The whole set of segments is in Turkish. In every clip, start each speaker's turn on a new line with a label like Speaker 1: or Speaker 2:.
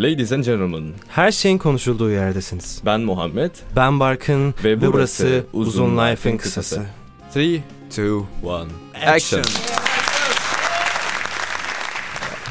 Speaker 1: Ladies and gentlemen,
Speaker 2: Her şeyin konuşulduğu yerdesiniz.
Speaker 1: ben Muhammed.
Speaker 2: Ben Barkın
Speaker 1: Ve
Speaker 2: ve,
Speaker 1: burası
Speaker 2: burası
Speaker 1: Uzun
Speaker 2: Uzun
Speaker 1: Life'ın kısası.
Speaker 2: kısası.
Speaker 1: 3, 2, 1, action.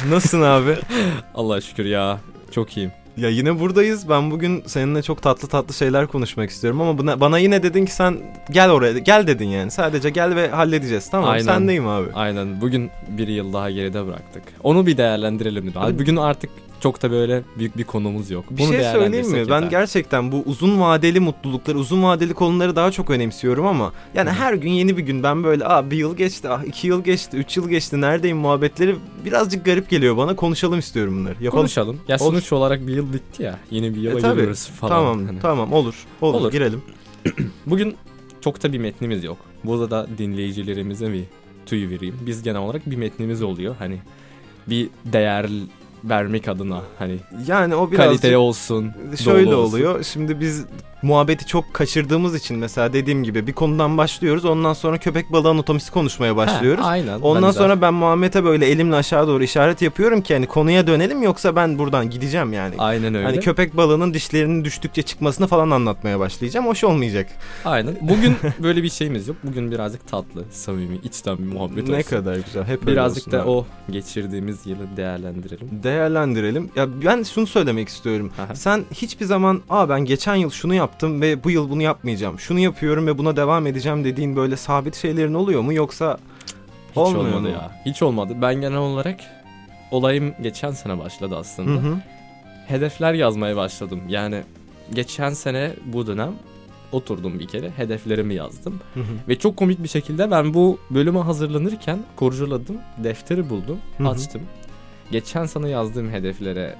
Speaker 2: Nasılsın abi?
Speaker 1: Allah'a şükür ya, çok iyiyim.
Speaker 2: ya yine buradayız. Ben bugün seninle çok tatlı tatlı şeyler konuşmak istiyorum ama buna, bana yine dedin ki sen gel oraya. Gel dedin yani. Sadece gel ve halledeceğiz. Tamam
Speaker 1: Aynen.
Speaker 2: sendeyim abi.
Speaker 1: Aynen, bugün bir yıl daha geride bıraktık. Onu bir değerlendirelim dedim. Abi Bugün artık çok da böyle büyük bir konumuz yok.
Speaker 2: Bir şey söyleyeyim mi? Ben gerçekten bu uzun vadeli mutlulukları, uzun vadeli konuları daha çok önemsiyorum ama yani
Speaker 1: Hı.
Speaker 2: her gün yeni bir gün ben böyle ah bir yıl geçti, ah iki yıl geçti, üç yıl geçti, neredeyim muhabbetleri birazcık garip geliyor bana. Konuşalım istiyorum bunları. Yapalım.
Speaker 1: Konuşalım. Ya
Speaker 2: Olur.
Speaker 1: sonuç olarak bir yıl bitti ya. Yeni bir yıla
Speaker 2: E,
Speaker 1: giriyoruz falan.
Speaker 2: Tamam,
Speaker 1: Hani.
Speaker 2: tamam olur, olur.
Speaker 1: Olur.
Speaker 2: Girelim.
Speaker 1: Bugün çok da bir metnimiz yok. Burada da dinleyicilerimize bir tüy vereyim. Biz genel olarak bir metnimiz oluyor. Hani bir değer vermek adına hani
Speaker 2: Yani o biraz
Speaker 1: kaliteli olsun.
Speaker 2: şöyle
Speaker 1: olsun.
Speaker 2: oluyor. Şimdi biz muhabbeti çok kaçırdığımız için mesela dediğim gibi bir konudan başlıyoruz. Ondan sonra köpek balığı anatomisi konuşmaya başlıyoruz.
Speaker 1: He, aynen.
Speaker 2: Ondan
Speaker 1: benzer.
Speaker 2: sonra ben Muhammed'e böyle elimle aşağı doğru işaret yapıyorum ki hani konuya dönelim yoksa ben buradan gideceğim yani.
Speaker 1: aynen öyle.
Speaker 2: Hani köpek balığının dişlerinin düştükçe çıkmasını falan anlatmaya başlayacağım. Hoş olmayacak.
Speaker 1: Aynen. Bugün böyle bir şeyimiz yok. Bugün birazcık tatlı, samimi, içten bir muhabbet
Speaker 2: ne
Speaker 1: olsun.
Speaker 2: kadar güzel. Hep
Speaker 1: Birazcık da
Speaker 2: abi.
Speaker 1: o geçirdiğimiz yılı değerlendirelim.
Speaker 2: Değerlendirelim. Ya ben şunu söylemek istiyorum.
Speaker 1: Aha.
Speaker 2: Sen hiçbir zaman aa ben geçen yıl şunu yaptım ve bu yıl bunu yapmayacağım. Şunu yapıyorum ve buna devam edeceğim dediğin böyle sabit şeylerin oluyor mu yoksa
Speaker 1: Hiç
Speaker 2: Olmuyor
Speaker 1: olmadı
Speaker 2: mu?
Speaker 1: ya. Hiç olmadı. Ben genel olarak olayım geçen sene başladı
Speaker 2: Hı
Speaker 1: aslında.
Speaker 2: hı.
Speaker 1: Hedefler yazmaya başladım. Yani geçen sene bu dönem oturdum bir kere hedeflerimi yazdım.
Speaker 2: Hı hı.
Speaker 1: Ve çok komik bir şekilde ben bu bölüme hazırlanırken kurcaladım. Defteri buldum.
Speaker 2: Hı hı.
Speaker 1: Açtım. Geçen sene yazdığım hedeflere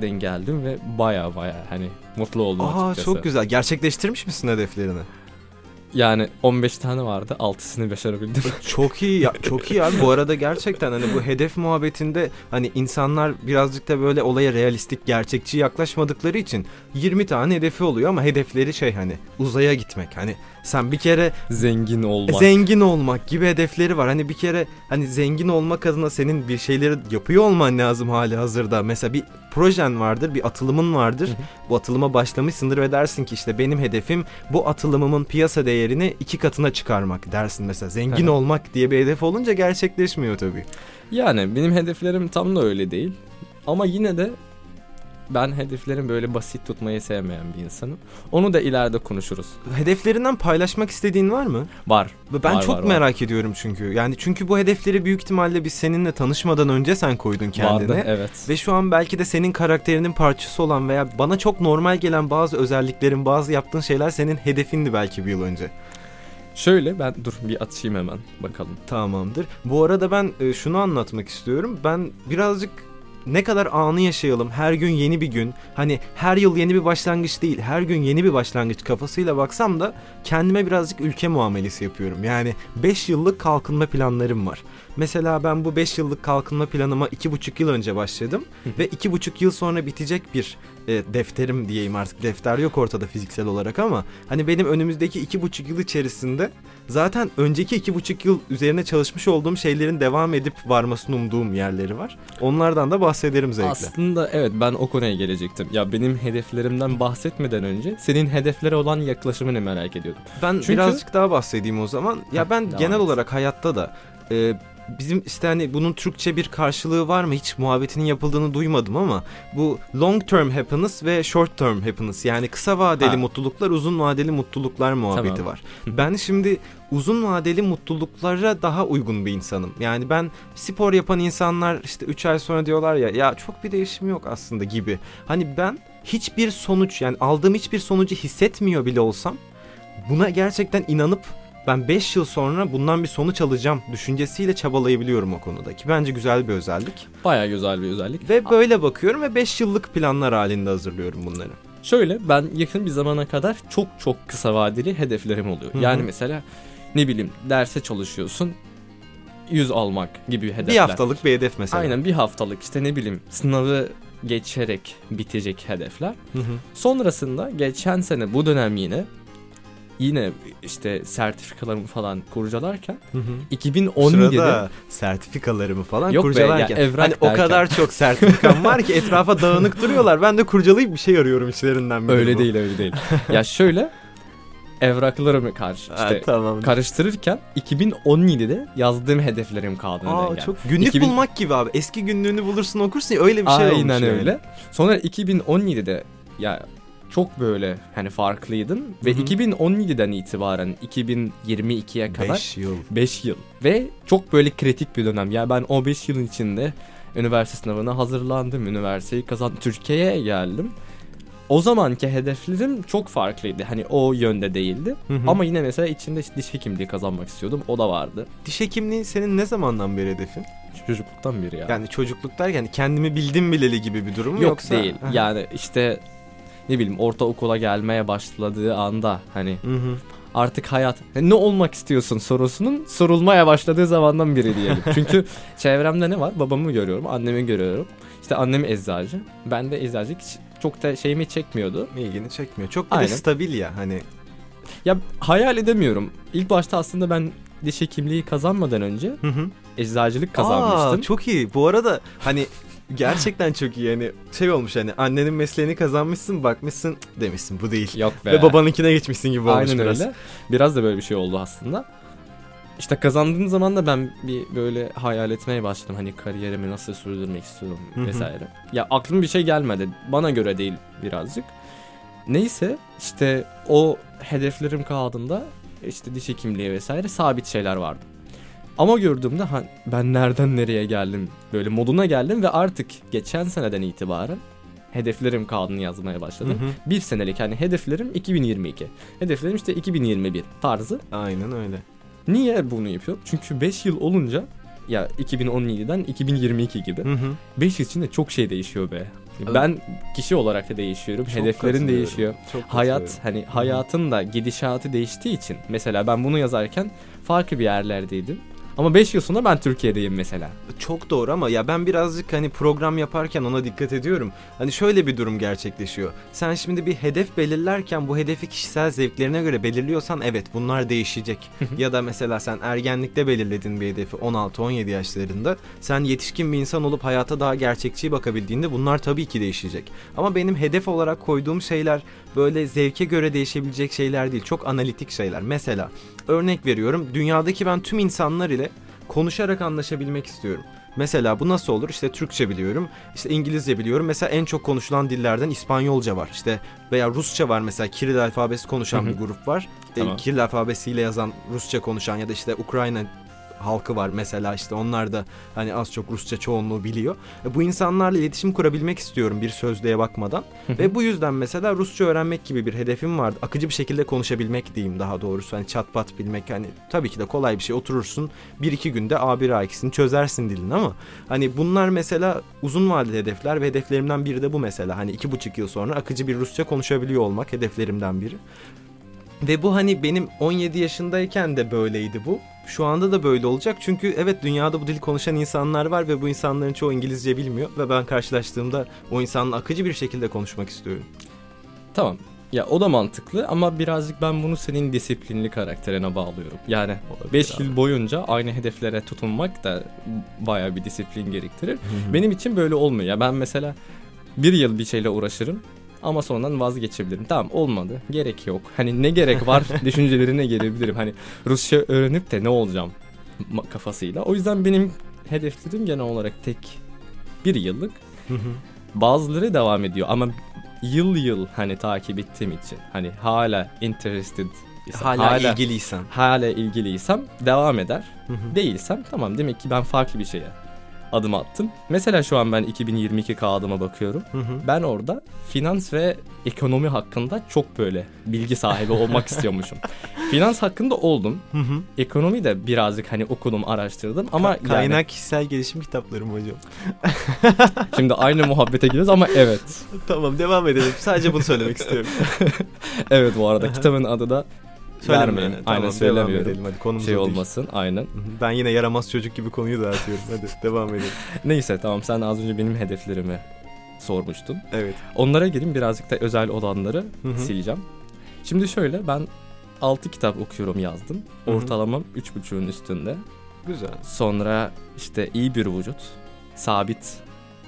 Speaker 1: denk geldim ve baya baya hani mutlu oldum
Speaker 2: Aa
Speaker 1: açıkçası.
Speaker 2: çok güzel. Gerçekleştirmiş misin hedeflerini?
Speaker 1: Yani 15 tane vardı. 6'sını başarabildim.
Speaker 2: çok iyi ya çok iyi abi. Bu arada gerçekten hani bu hedef muhabbetinde hani insanlar birazcık da böyle olaya realistik, gerçekçi yaklaşmadıkları için 20 tane hedefi oluyor ama hedefleri şey hani uzaya gitmek. Hani sen bir kere
Speaker 1: Zengin olmak.
Speaker 2: zengin olmak gibi hedefleri var. Hani bir kere hani zengin olmak adına senin bir şeyleri yapıyor olman lazım hali hazırda. Mesela bir projen vardır, bir atılımın vardır.
Speaker 1: Hı hı.
Speaker 2: Bu atılıma başlamışsındır ve dersin ki işte benim hedefim bu atılımımın piyasa değerini iki katına çıkarmak dersin mesela. Zengin
Speaker 1: Hı hı.
Speaker 2: olmak diye bir hedef olunca gerçekleşmiyor tabii.
Speaker 1: Yani benim hedeflerim tam da öyle değil. Ama yine de ben hedeflerimi böyle basit tutmayı sevmeyen bir insanım. Onu da ileride konuşuruz.
Speaker 2: Hedeflerinden paylaşmak istediğin var mı?
Speaker 1: Var.
Speaker 2: Ben
Speaker 1: Var,
Speaker 2: çok
Speaker 1: var, var.
Speaker 2: merak ediyorum çünkü. Yani çünkü bu hedefleri büyük ihtimalle biz seninle tanışmadan önce sen koydun kendine.
Speaker 1: Vardı evet.
Speaker 2: Ve şu an belki de senin karakterinin parçası olan veya bana çok normal gelen bazı özelliklerin, bazı yaptığın şeyler senin hedefindi belki bir yıl önce.
Speaker 1: Şöyle ben dur bir atayım hemen bakalım.
Speaker 2: Tamamdır. Bu arada ben e, şunu anlatmak istiyorum. Ben birazcık ne kadar anı yaşayalım, her gün yeni bir gün, hani her yıl yeni bir başlangıç değil, her gün yeni bir başlangıç kafasıyla baksam da kendime birazcık ülke muamelesi yapıyorum. Yani 5 yıllık kalkınma planlarım var. Mesela ben bu 5 yıllık kalkınma planıma 2,5 yıl önce başladım ve 2,5 yıl sonra bitecek bir e, defterim diyeyim artık. Defter yok ortada fiziksel olarak ama hani benim önümüzdeki 2,5 yıl içerisinde zaten önceki 2,5 yıl üzerine çalışmış olduğum şeylerin devam edip varmasını umduğum yerleri var. Onlardan da bahsederim zevkle.
Speaker 1: Aslında evet ben o konuya gelecektim. Ya benim hedeflerimden bahsetmeden önce senin hedeflere olan yaklaşımını merak ediyordum.
Speaker 2: Ben
Speaker 1: Çünkü-
Speaker 2: birazcık daha bahsedeyim o zaman. Ya ben genel
Speaker 1: et.
Speaker 2: olarak hayatta da e, bizim işte hani bunun Türkçe bir karşılığı var mı hiç muhabbetinin yapıldığını duymadım ama bu long term happiness ve short term happiness yani kısa vadeli
Speaker 1: Ha.
Speaker 2: mutluluklar uzun vadeli mutluluklar muhabbeti
Speaker 1: Tamam.
Speaker 2: var. Ben şimdi uzun vadeli mutluluklara daha uygun bir insanım. Yani ben spor yapan insanlar işte 3 ay sonra diyorlar ya ya çok bir değişim yok aslında gibi. Hani ben hiçbir sonuç yani aldığım hiçbir sonucu hissetmiyor bile olsam buna gerçekten inanıp ben 5 yıl sonra bundan bir sonuç alacağım düşüncesiyle çabalayabiliyorum o konuda ki bence güzel bir özellik.
Speaker 1: Baya güzel bir özellik.
Speaker 2: Ve böyle bakıyorum ve 5 yıllık planlar halinde hazırlıyorum bunları.
Speaker 1: Şöyle ben yakın bir zamana kadar çok çok kısa vadeli hedeflerim oluyor.
Speaker 2: Hı hı.
Speaker 1: Yani mesela ne bileyim derse çalışıyorsun 100 almak gibi hedefler.
Speaker 2: Bir haftalık bir hedef mesela.
Speaker 1: Aynen bir haftalık işte ne bileyim sınavı geçerek bitecek hedefler.
Speaker 2: Hı hı.
Speaker 1: Sonrasında geçen sene bu dönem yine yine işte sertifikalarımı falan kurcalarken
Speaker 2: Hı hı.
Speaker 1: 2017'de
Speaker 2: Sırada sertifikalarımı falan
Speaker 1: Yok be,
Speaker 2: kurcalarken.
Speaker 1: ya evrak
Speaker 2: hani o
Speaker 1: derken.
Speaker 2: kadar çok sertifikam var ki etrafa dağınık duruyorlar. Ben de kurcalayıp bir şey arıyorum içlerinden biri
Speaker 1: öyle
Speaker 2: bu.
Speaker 1: değil öyle değil. ya şöyle evraklarımı karşı
Speaker 2: Ha,
Speaker 1: işte
Speaker 2: tamam.
Speaker 1: karıştırırken 2017'de yazdığım hedeflerim denk
Speaker 2: Aa,
Speaker 1: geldi.
Speaker 2: çok günlük
Speaker 1: 2000
Speaker 2: bulmak gibi abi. Eski günlüğünü bulursun okursun ya öyle bir şey olmuş
Speaker 1: Aynen
Speaker 2: yani.
Speaker 1: öyle. Sonra 2017'de ya çok böyle hani farklıydın ve
Speaker 2: Hı hı.
Speaker 1: 2017'den itibaren 2022'ye kadar
Speaker 2: 5 yıl.
Speaker 1: 5 yıl ve çok böyle kritik bir dönem. Ya ben o 5 yılın içinde üniversite sınavına hazırlandım, üniversiteyi kazandım, Türkiye'ye geldim. O zamanki hedeflerim çok farklıydı. Hani o yönde değildi.
Speaker 2: Hı hı.
Speaker 1: Ama yine mesela içinde diş hekimliği kazanmak istiyordum. O da vardı.
Speaker 2: Diş hekimliği senin ne zamandan beri hedefin?
Speaker 1: Çocukluktan beri ya.
Speaker 2: Yani çocukluk derken kendimi bildim bileli gibi bir durum mu
Speaker 1: Yok
Speaker 2: yoksa?
Speaker 1: değil. Yani işte ne bileyim ortaokula gelmeye başladığı anda hani
Speaker 2: Hı hı.
Speaker 1: artık hayat ne olmak istiyorsun sorusunun sorulmaya başladığı zamandan biri diyelim. Çünkü çevremde ne var? Babamı görüyorum, annemi görüyorum. İşte annem eczacı. Ben de eczacılık çok da şeyimi çekmiyordu.
Speaker 2: İlgini çekmiyor. Çok bir de stabil ya hani.
Speaker 1: Ya hayal edemiyorum. İlk başta aslında ben diş hekimliği kazanmadan önce
Speaker 2: Hı hı.
Speaker 1: eczacılık kazanmıştım.
Speaker 2: Aa, çok iyi. Bu arada hani gerçekten çok iyi. Yani şey olmuş hani annenin mesleğini kazanmışsın bakmışsın demişsin bu değil.
Speaker 1: Yok be.
Speaker 2: Ve babanınkine geçmişsin gibi olmuş
Speaker 1: Aynen
Speaker 2: biraz.
Speaker 1: öyle. Biraz da böyle bir şey oldu aslında. İşte kazandığım zaman da ben bir böyle hayal etmeye başladım. Hani kariyerimi nasıl sürdürmek istiyorum vesaire. Ya aklıma bir şey gelmedi. Bana göre değil birazcık. Neyse işte o hedeflerim kağıdında işte diş hekimliği vesaire sabit şeyler vardı. Ama gördüğümde ha, ben nereden nereye geldim böyle moduna geldim ve artık geçen seneden itibaren hedeflerim kağıdını yazmaya başladım.
Speaker 2: Hı hı.
Speaker 1: Bir senelik hani hedeflerim 2022. Hedeflerim işte 2021 tarzı.
Speaker 2: Aynen öyle.
Speaker 1: Niye bunu yapıyorum? Çünkü 5 yıl olunca ya 2017'den 2022 gibi.
Speaker 2: Hı hı.
Speaker 1: 5 yıl içinde çok şey değişiyor be. Ben kişi olarak da değişiyorum.
Speaker 2: Çok
Speaker 1: hedeflerin değişiyor.
Speaker 2: Çok
Speaker 1: Hayat hani hayatın da gidişatı değiştiği için mesela ben bunu yazarken farklı bir yerlerdeydim. Ama 5 yıl sonra ben Türkiye'deyim mesela.
Speaker 2: Çok doğru ama ya ben birazcık hani program yaparken ona dikkat ediyorum. Hani şöyle bir durum gerçekleşiyor. Sen şimdi bir hedef belirlerken bu hedefi kişisel zevklerine göre belirliyorsan evet bunlar değişecek. ya da mesela sen ergenlikte belirledin bir hedefi 16-17 yaşlarında. Sen yetişkin bir insan olup hayata daha gerçekçi bakabildiğinde bunlar tabii ki değişecek. Ama benim hedef olarak koyduğum şeyler böyle zevke göre değişebilecek şeyler değil. Çok analitik şeyler. Mesela örnek veriyorum dünyadaki ben tüm insanlar ile konuşarak anlaşabilmek istiyorum. Mesela bu nasıl olur? İşte Türkçe biliyorum, işte İngilizce biliyorum. Mesela en çok konuşulan dillerden İspanyolca var. İşte veya Rusça var mesela Kiril alfabesi konuşan bir grup var. İşte
Speaker 1: Tamam.
Speaker 2: Kiril alfabesiyle yazan Rusça konuşan ya da işte Ukrayna halkı var mesela işte onlar da hani az çok Rusça çoğunluğu biliyor. E, Bu insanlarla iletişim kurabilmek istiyorum bir sözlüğe bakmadan. Ve bu yüzden mesela Rusça öğrenmek gibi bir hedefim vardı. Akıcı bir şekilde konuşabilmek diyeyim daha doğrusu. Hani çat pat bilmek hani tabii ki de kolay bir şey. Oturursun bir iki günde A1 A2'sini çözersin dilini ama hani bunlar mesela uzun vadeli hedefler ve hedeflerimden biri de bu mesela. Hani iki buçuk yıl sonra akıcı bir Rusça konuşabiliyor olmak hedeflerimden biri. Ve bu hani benim 17 yaşındayken de böyleydi bu. Şu anda da böyle olacak çünkü evet dünyada bu dili konuşan insanlar var ve bu insanların çoğu İngilizce bilmiyor ve ben karşılaştığımda o insanla akıcı bir şekilde konuşmak istiyorum.
Speaker 1: Tamam. Ya o da mantıklı ama birazcık ben bunu senin disiplinli karakterine bağlıyorum. Yani 5 yıl boyunca aynı hedeflere tutunmak da bayağı bir disiplin gerektirir. Benim için böyle olmuyor. Ya ben mesela bir yıl bir şeyle uğraşırım ama sonradan vazgeçebilirim. Tamam olmadı. Gerek yok. Hani ne gerek var düşüncelerine gelebilirim. Hani Rusça öğrenip de ne olacağım kafasıyla. O yüzden benim hedeflerim genel olarak tek bir yıllık. Bazıları devam ediyor ama yıl yıl hani takip ettiğim için hani hala interested isem,
Speaker 2: hala, ilgiliysen.
Speaker 1: hala ilgiliysem devam eder. Değilsem tamam demek ki ben farklı bir şeye adım attım. Mesela şu an ben 2022 kağıdıma bakıyorum. Ben orada finans ve ekonomi hakkında çok böyle bilgi sahibi olmak istiyormuşum. Finans hakkında oldum. Ekonomi de birazcık hani okudum, araştırdım ama
Speaker 2: Ka- kaynak
Speaker 1: yani
Speaker 2: kişisel gelişim kitaplarım hocam.
Speaker 1: şimdi aynı muhabbete giriyoruz ama evet.
Speaker 2: tamam devam edelim. Sadece bunu söylemek istiyorum.
Speaker 1: Evet bu arada kitabın adı da
Speaker 2: Söyleme
Speaker 1: vermeyin.
Speaker 2: yani.
Speaker 1: Aynen
Speaker 2: Tamam,
Speaker 1: söylemiyorum.
Speaker 2: Edelim hadi konumuz
Speaker 1: şey
Speaker 2: o değil.
Speaker 1: olmasın aynen.
Speaker 2: Ben yine yaramaz çocuk gibi konuyu dağıtıyorum. Hadi devam edelim.
Speaker 1: Neyse tamam sen az önce benim hedeflerimi sormuştun.
Speaker 2: Evet.
Speaker 1: Onlara gireyim birazcık da özel olanları
Speaker 2: Hı hı.
Speaker 1: sileceğim. Şimdi şöyle ben 6 kitap okuyorum yazdım.
Speaker 2: Hı hı.
Speaker 1: Ortalamam 3.5'ün üstünde.
Speaker 2: Güzel.
Speaker 1: Sonra işte iyi bir vücut, sabit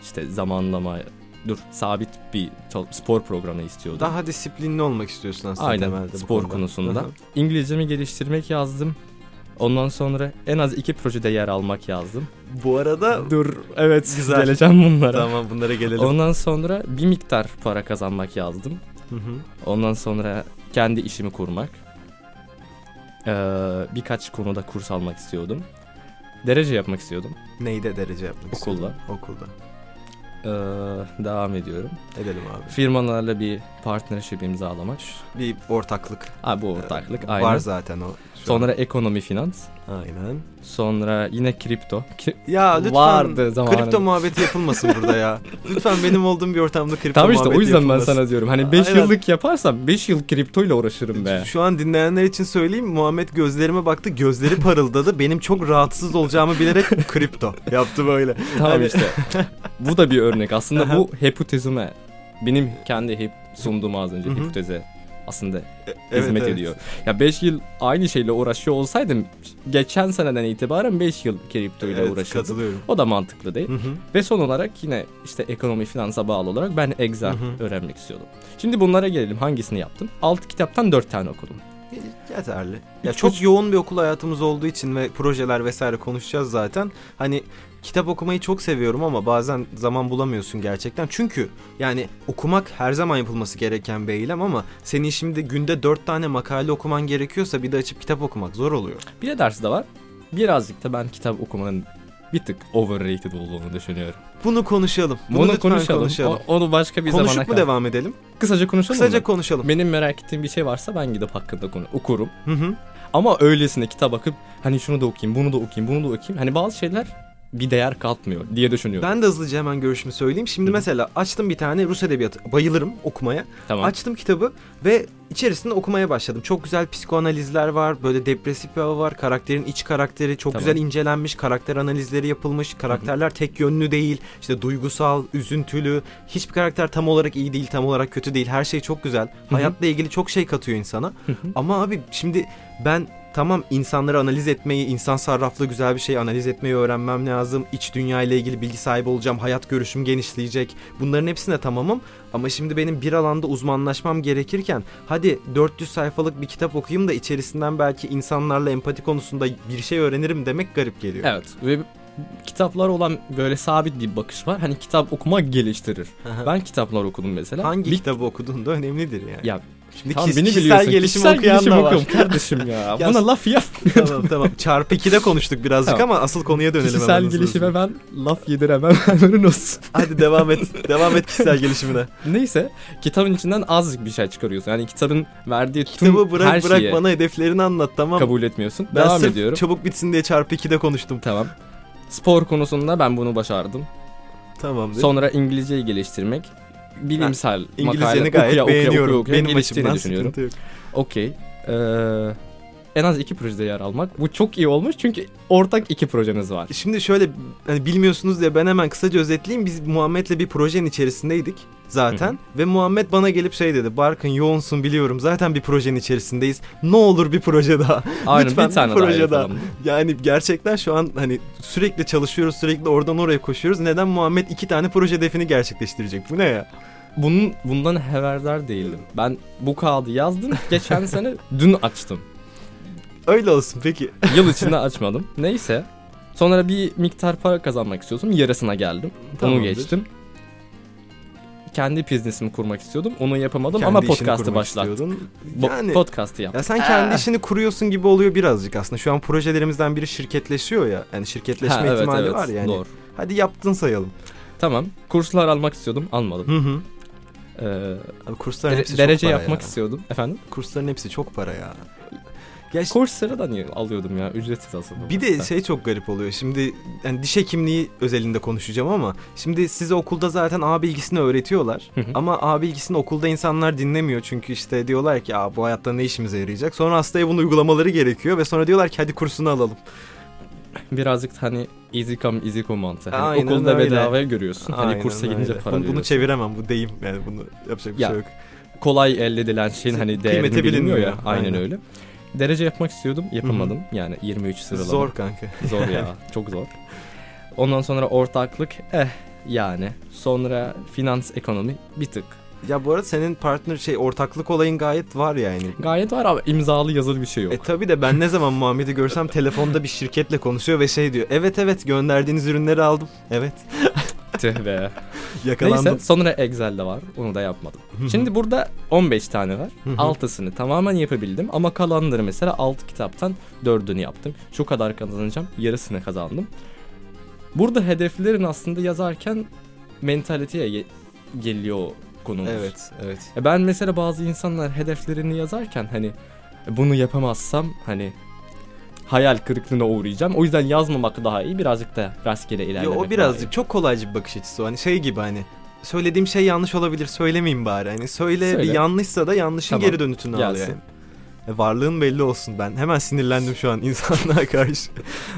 Speaker 1: işte zamanlama, dur sabit bir spor programı istiyordum.
Speaker 2: Daha disiplinli olmak istiyorsun aslında
Speaker 1: Aynen
Speaker 2: temelde
Speaker 1: spor
Speaker 2: konuda.
Speaker 1: konusunda. İngilizcemi geliştirmek yazdım. Ondan sonra en az iki projede yer almak yazdım.
Speaker 2: Bu arada
Speaker 1: Dur evet
Speaker 2: Güzel.
Speaker 1: geleceğim bunlara.
Speaker 2: tamam bunlara gelelim.
Speaker 1: Ondan sonra bir miktar para kazanmak yazdım.
Speaker 2: Hı hı.
Speaker 1: Ondan sonra kendi işimi kurmak. Ee, birkaç konuda kurs almak istiyordum. Derece yapmak istiyordum
Speaker 2: Neyde derece yapmak
Speaker 1: Okulda.
Speaker 2: istiyordun? Okulda.
Speaker 1: Ee, devam ediyorum.
Speaker 2: Edelim abi.
Speaker 1: Firmalarla bir partnership imzalamak.
Speaker 2: Bir ortaklık
Speaker 1: Ha bu ortaklık
Speaker 2: var
Speaker 1: aynen.
Speaker 2: zaten o.
Speaker 1: Sonra ekonomi finans.
Speaker 2: Aynen.
Speaker 1: Sonra yine kripto. Ki-
Speaker 2: Ya lütfen
Speaker 1: Vardı zamanında.
Speaker 2: kripto muhabbeti yapılmasın burada ya. Lütfen benim olduğum bir ortamda kripto
Speaker 1: Tamam işte o
Speaker 2: muhabbeti
Speaker 1: yüzden ben sana diyorum. Hani 5
Speaker 2: Aynen.
Speaker 1: yıllık yaparsam 5 yıl kripto ile uğraşırım be.
Speaker 2: Şu an dinleyenler için söyleyeyim. Muhammed gözlerime baktı. Gözleri parıldadı. Benim çok rahatsız olacağımı bilerek kripto yaptı böyle.
Speaker 1: Tamam
Speaker 2: Hani-
Speaker 1: işte. bu da bir örnek. Aslında bu hipotezime benim kendi hep sunduğum az önce hipoteze aslında
Speaker 2: Evet,
Speaker 1: hizmet
Speaker 2: evet.
Speaker 1: ediyor. Ya 5 yıl aynı şeyle uğraşıyor olsaydım geçen seneden itibaren 5 yıl kripto ile
Speaker 2: Evet,
Speaker 1: uğraşırdım.
Speaker 2: katılıyorum.
Speaker 1: O da mantıklı değil.
Speaker 2: Hı hı.
Speaker 1: Ve son olarak yine işte ekonomi finansa bağlı olarak ben Excel
Speaker 2: Hı hı.
Speaker 1: öğrenmek istiyordum. Şimdi bunlara gelelim. Hangisini yaptım? 6 kitaptan 4 tane okudum.
Speaker 2: Yeterli. Ya çok yoğun bir okul hayatımız olduğu için ve projeler vesaire konuşacağız zaten. Hani kitap okumayı çok seviyorum ama bazen zaman bulamıyorsun gerçekten. Çünkü yani okumak her zaman yapılması gereken bir eylem ama senin şimdi günde dört tane makale okuman gerekiyorsa bir de açıp kitap okumak zor oluyor.
Speaker 1: Bir de ders de var. Birazcık da ben kitap okumanın bir tık overrated olduğunu düşünüyorum.
Speaker 2: Bunu konuşalım. Bunu,
Speaker 1: Bunu, konuşalım.
Speaker 2: konuşalım.
Speaker 1: O- onu başka bir zamana
Speaker 2: Konuşup mu
Speaker 1: kadar-
Speaker 2: devam edelim?
Speaker 1: Kısaca konuşalım
Speaker 2: Kısaca
Speaker 1: mı?
Speaker 2: konuşalım.
Speaker 1: Benim merak ettiğim bir şey varsa ben gidip hakkında konu okurum.
Speaker 2: Hı hı.
Speaker 1: Ama öylesine kitap bakıp hani şunu da okuyayım, bunu da okuyayım, bunu da okuyayım. Hani bazı şeyler bir değer katmıyor diye düşünüyorum.
Speaker 2: Ben de hızlıca hemen görüşümü söyleyeyim. Şimdi
Speaker 1: Hı.
Speaker 2: mesela açtım bir tane Rus edebiyatı. Bayılırım okumaya.
Speaker 1: tamam.
Speaker 2: Açtım kitabı ve içerisinde okumaya başladım. Çok güzel psikoanalizler var. Böyle depresif bir hava var. Karakterin iç karakteri çok
Speaker 1: Tamam.
Speaker 2: güzel incelenmiş. Karakter analizleri yapılmış. Karakterler tek yönlü değil. İşte duygusal, üzüntülü. Hiçbir karakter tam olarak iyi değil, tam olarak kötü değil. Her şey çok güzel.
Speaker 1: hı.
Speaker 2: Hayatla ilgili çok şey katıyor insana.
Speaker 1: Hı hı.
Speaker 2: Ama abi şimdi ben tamam insanları analiz etmeyi, insan sarraflı güzel bir şey analiz etmeyi öğrenmem lazım. İç dünya ile ilgili bilgi sahibi olacağım. Hayat görüşüm genişleyecek. Bunların hepsine tamamım. Ama şimdi benim bir alanda uzmanlaşmam gerekirken hadi 400 sayfalık bir kitap okuyayım da içerisinden belki insanlarla empati konusunda bir şey öğrenirim demek garip geliyor.
Speaker 1: Evet ve kitaplar olan böyle sabit bir bakış var. Hani kitap okumak geliştirir. Ben kitaplar okudum mesela.
Speaker 2: Hangi
Speaker 1: Bir-
Speaker 2: kitabı okuduğun da önemlidir yani.
Speaker 1: Ya
Speaker 2: Şimdi
Speaker 1: tamam
Speaker 2: kis-
Speaker 1: beni
Speaker 2: kişisel
Speaker 1: biliyorsun.
Speaker 2: gelişim
Speaker 1: kişisel
Speaker 2: okuyan
Speaker 1: gelişim
Speaker 2: da var.
Speaker 1: kardeşim ya.
Speaker 2: Ya-
Speaker 1: Buna laf yap.
Speaker 2: tamam tamam. Çarpı 2'de konuştuk birazcık
Speaker 1: Tamam.
Speaker 2: ama asıl konuya dönelim.
Speaker 1: Kişisel
Speaker 2: hemen
Speaker 1: gelişime
Speaker 2: hızlı.
Speaker 1: ben laf yediremem. Haberin olsun.
Speaker 2: Hadi devam et. devam et kişisel gelişimine.
Speaker 1: Neyse kitabın içinden azıcık bir şey çıkarıyorsun. Yani kitabın verdiği tüm
Speaker 2: Kitabı bırak
Speaker 1: her
Speaker 2: bırak
Speaker 1: şeyi
Speaker 2: bana hedeflerini anlat tamam.
Speaker 1: kabul etmiyorsun.
Speaker 2: Ben
Speaker 1: Devam
Speaker 2: sırf
Speaker 1: ediyorum.
Speaker 2: çabuk bitsin diye çarpı 2'de konuştum.
Speaker 1: Tamam. Spor konusunda ben bunu başardım.
Speaker 2: Tamamdır.
Speaker 1: Sonra İngilizceyi geliştirmek. Bilimsel
Speaker 2: İngilizceni
Speaker 1: makale
Speaker 2: gayet
Speaker 1: okuya,
Speaker 2: beğeniyorum.
Speaker 1: okuya, okuya
Speaker 2: Benim açımdan
Speaker 1: düşünüyorum. Okey. Ee, en az iki projede yer almak. Bu çok iyi olmuş çünkü ortak iki projeniz var.
Speaker 2: Şimdi şöyle hani bilmiyorsunuz diye ben hemen kısaca özetleyeyim. Biz Muhammed'le bir projenin içerisindeydik zaten. Ve Muhammed bana gelip şey dedi. Barkın yoğunsun biliyorum. Zaten bir projenin içerisindeyiz. Ne olur bir proje daha.
Speaker 1: Aynen
Speaker 2: Lütfen
Speaker 1: bir tane
Speaker 2: bir
Speaker 1: daha
Speaker 2: proje daha.
Speaker 1: yapalım.
Speaker 2: Yani gerçekten şu an hani sürekli çalışıyoruz. Sürekli oradan oraya koşuyoruz. Neden Muhammed iki tane proje hedefini gerçekleştirecek? Bu ne ya?
Speaker 1: Bunun, bundan haberdar değildim. Ben bu kağıdı yazdım. Geçen sene dün açtım.
Speaker 2: Öyle olsun peki.
Speaker 1: Yıl içinde açmadım. Neyse. Sonra bir miktar para kazanmak istiyordum. Yarısına geldim.
Speaker 2: Tamamdır.
Speaker 1: Onu geçtim. Kendi business'imi kurmak istiyordum. Onu yapamadım
Speaker 2: Kendi
Speaker 1: ama podcast'ı başlattım.
Speaker 2: Yani
Speaker 1: podcast'ı yaptım.
Speaker 2: Ya sen kendi
Speaker 1: Ah.
Speaker 2: işini kuruyorsun gibi oluyor birazcık aslında. Şu an projelerimizden biri şirketleşiyor ya. Yani şirketleşme
Speaker 1: Ha, evet,
Speaker 2: ihtimali
Speaker 1: evet,
Speaker 2: var yani.
Speaker 1: Doğru.
Speaker 2: Hadi yaptın sayalım.
Speaker 1: Tamam. Kurslar almak istiyordum. Almadım.
Speaker 2: Hı hı.
Speaker 1: Ee,
Speaker 2: Abi kursların
Speaker 1: dere-
Speaker 2: hepsi
Speaker 1: derece
Speaker 2: çok para
Speaker 1: yapmak
Speaker 2: ya.
Speaker 1: istiyordum. Efendim?
Speaker 2: Kursların hepsi çok para ya. Ya işte
Speaker 1: Kursları da niye alıyordum ya? Ücretsiz aslında.
Speaker 2: bir de şey çok garip oluyor. Şimdi yani diş hekimliği özelinde konuşacağım ama şimdi size okulda zaten A bilgisini öğretiyorlar.
Speaker 1: Hı hı.
Speaker 2: ama A bilgisini okulda insanlar dinlemiyor. Çünkü işte diyorlar ki Aa, bu hayatta ne işimize yarayacak. Sonra hastaya bunu uygulamaları gerekiyor ve sonra diyorlar ki hadi kursunu alalım.
Speaker 1: Birazcık hani easy come easy go mantığı. Hani
Speaker 2: Aynen
Speaker 1: okulda
Speaker 2: öyle.
Speaker 1: bedavaya görüyorsun. hani
Speaker 2: Aynen
Speaker 1: kursa gidince
Speaker 2: öyle.
Speaker 1: para
Speaker 2: bunu, bunu çeviremem bu deyim yani bunu yapacak bir
Speaker 1: Ya,
Speaker 2: şey yok.
Speaker 1: kolay elde edilen şeyin hani değerini bilinmiyor ya. Aynen,
Speaker 2: Aynen.
Speaker 1: öyle. Derece yapmak istiyordum. Yapamadım. Yani 23 sıralama.
Speaker 2: Zor kanka.
Speaker 1: Zor ya. çok zor. Ondan sonra ortaklık eh yani. Sonra finans ekonomi bir tık.
Speaker 2: Ya bu arada senin partner şey ortaklık olayın gayet var yani.
Speaker 1: Gayet var ama imzalı yazılı bir şey yok.
Speaker 2: E tabi de ben ne zaman Muhammed'i görsem telefonda bir şirketle konuşuyor ve şey diyor. Evet evet gönderdiğiniz ürünleri aldım. Evet
Speaker 1: Tüh be.
Speaker 2: yakalandım.
Speaker 1: Neyse sonra Excel'de var. Onu da yapmadım. Şimdi burada 15 tane var.
Speaker 2: Hı hı.
Speaker 1: 6'sını tamamen yapabildim ama kalanları mesela 6 kitaptan 4'ünü yaptım. Şu kadar kazanacağım. Yarısını kazandım. Burada hedeflerin aslında yazarken mentaliteye ge- geliyor konumuz.
Speaker 2: Evet evet.
Speaker 1: E Ben mesela bazı insanlar hedeflerini yazarken hani "E, bunu yapamazsam hani hayal kırıklığına uğrayacağım. O yüzden yazmamak daha iyi. Birazcık da rastgele
Speaker 2: Ya
Speaker 1: ilerlemek
Speaker 2: o
Speaker 1: daha iyi.
Speaker 2: birazcık çok kolaycı bir bakış açısı o. Hani şey gibi hani söylediğim şey yanlış olabilir söylemeyeyim bari. Hani söyle,
Speaker 1: Söyle.
Speaker 2: bir yanlışsa da yanlışın
Speaker 1: Tamam,
Speaker 2: geri dönütünü al
Speaker 1: gelsin.
Speaker 2: yani. E, varlığın belli olsun ben. Hemen sinirlendim şu an insanlığa karşı.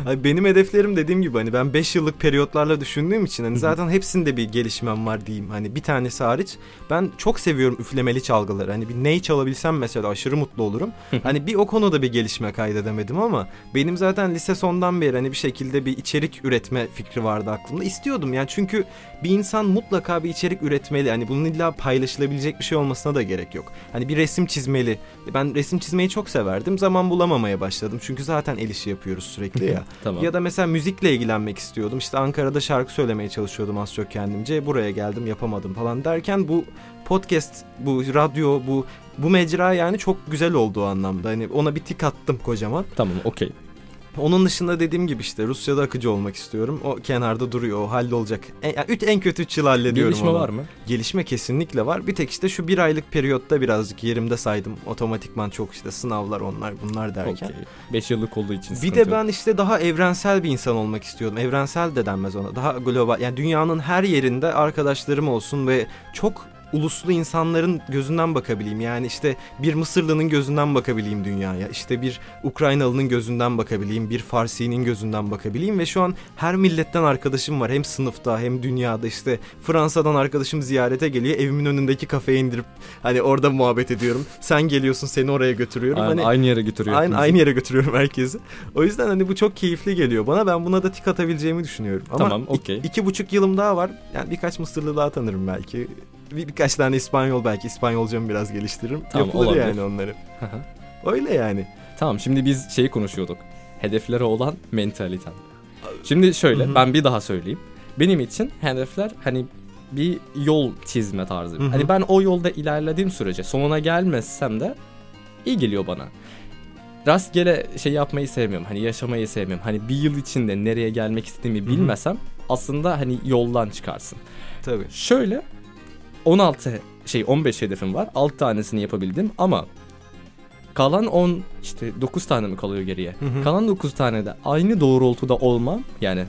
Speaker 2: Hani benim hedeflerim dediğim gibi hani ben 5 yıllık periyotlarla düşündüğüm için hani zaten hepsinde bir gelişmem var diyeyim. Hani bir tanesi hariç ben çok seviyorum üflemeli çalgıları. Hani bir ney çalabilsem mesela aşırı mutlu olurum. hani bir o konuda bir gelişme kaydedemedim ama benim zaten lise sondan beri hani bir şekilde bir içerik üretme fikri vardı aklımda. İstiyordum yani çünkü bir insan mutlaka bir içerik üretmeli. Hani bunun illa paylaşılabilecek bir şey olmasına da gerek yok. Hani bir resim çizmeli. Ben resim çizmeyi çok severdim. Zaman bulamamaya başladım. Çünkü zaten el işi yapıyoruz sürekli ya.
Speaker 1: Tamam.
Speaker 2: Ya da mesela müzikle ilgilenmek istiyordum. İşte Ankara'da şarkı söylemeye çalışıyordum az çok kendimce. Buraya geldim yapamadım falan derken bu podcast, bu radyo, bu bu mecra yani çok güzel oldu o anlamda. Hani ona bir tik attım kocaman.
Speaker 1: Tamam okey.
Speaker 2: Onun dışında dediğim gibi işte Rusya'da akıcı olmak istiyorum. O kenarda duruyor, o hallolacak. En, yani üç- en kötü 3 yıl hallediyorum
Speaker 1: Gelişme
Speaker 2: onu.
Speaker 1: var mı?
Speaker 2: Gelişme kesinlikle var. Bir tek işte şu bir aylık periyotta birazcık yerimde saydım. Otomatikman çok işte sınavlar onlar bunlar derken.
Speaker 1: Okey. 5 yıllık olduğu için
Speaker 2: Bir de ben işte daha evrensel bir insan olmak istiyordum. Evrensel de denmez ona. Daha global. Yani dünyanın her yerinde arkadaşlarım olsun ve çok uluslu insanların gözünden bakabileyim. Yani işte bir Mısırlı'nın gözünden bakabileyim dünyaya. İşte bir Ukraynalı'nın gözünden bakabileyim. Bir Farsi'nin gözünden bakabileyim. Ve şu an her milletten arkadaşım var. Hem sınıfta hem dünyada işte Fransa'dan arkadaşım ziyarete geliyor. Evimin önündeki kafeye indirip hani orada muhabbet ediyorum. Sen geliyorsun seni oraya götürüyorum.
Speaker 1: Aynen,
Speaker 2: hani
Speaker 1: aynı yere götürüyor.
Speaker 2: Aynı, aynı yere götürüyorum herkesi. O yüzden hani bu çok keyifli geliyor bana. Ben buna da tik atabileceğimi düşünüyorum. Ama
Speaker 1: Tamam,
Speaker 2: ik-
Speaker 1: okey.
Speaker 2: iki buçuk yılım daha var. Yani birkaç Mısırlı daha tanırım belki. Bir, birkaç tane İspanyol belki. İspanyolcamı biraz geliştiririm.
Speaker 1: Tamam,
Speaker 2: Yapılır
Speaker 1: olabilir.
Speaker 2: yani onları. Öyle yani.
Speaker 1: Tamam şimdi biz şeyi konuşuyorduk. Hedeflere olan mentaliten. Şimdi şöyle
Speaker 2: Hı hı.
Speaker 1: ben bir daha söyleyeyim. Benim için hedefler hani bir yol çizme tarzı.
Speaker 2: Hı hı.
Speaker 1: Hani ben o yolda ilerlediğim sürece sonuna gelmezsem de iyi geliyor bana. Rastgele şey yapmayı sevmiyorum. Hani yaşamayı sevmiyorum. Hani bir yıl içinde nereye gelmek istediğimi bilmesem aslında hani yoldan çıkarsın.
Speaker 2: Tabii.
Speaker 1: Şöyle 16 şey 15 hedefim var. 6 tanesini yapabildim ama kalan 10 işte 9 tane mi kalıyor geriye?
Speaker 2: Hı hı.
Speaker 1: Kalan 9 tane de aynı doğrultuda olmam yani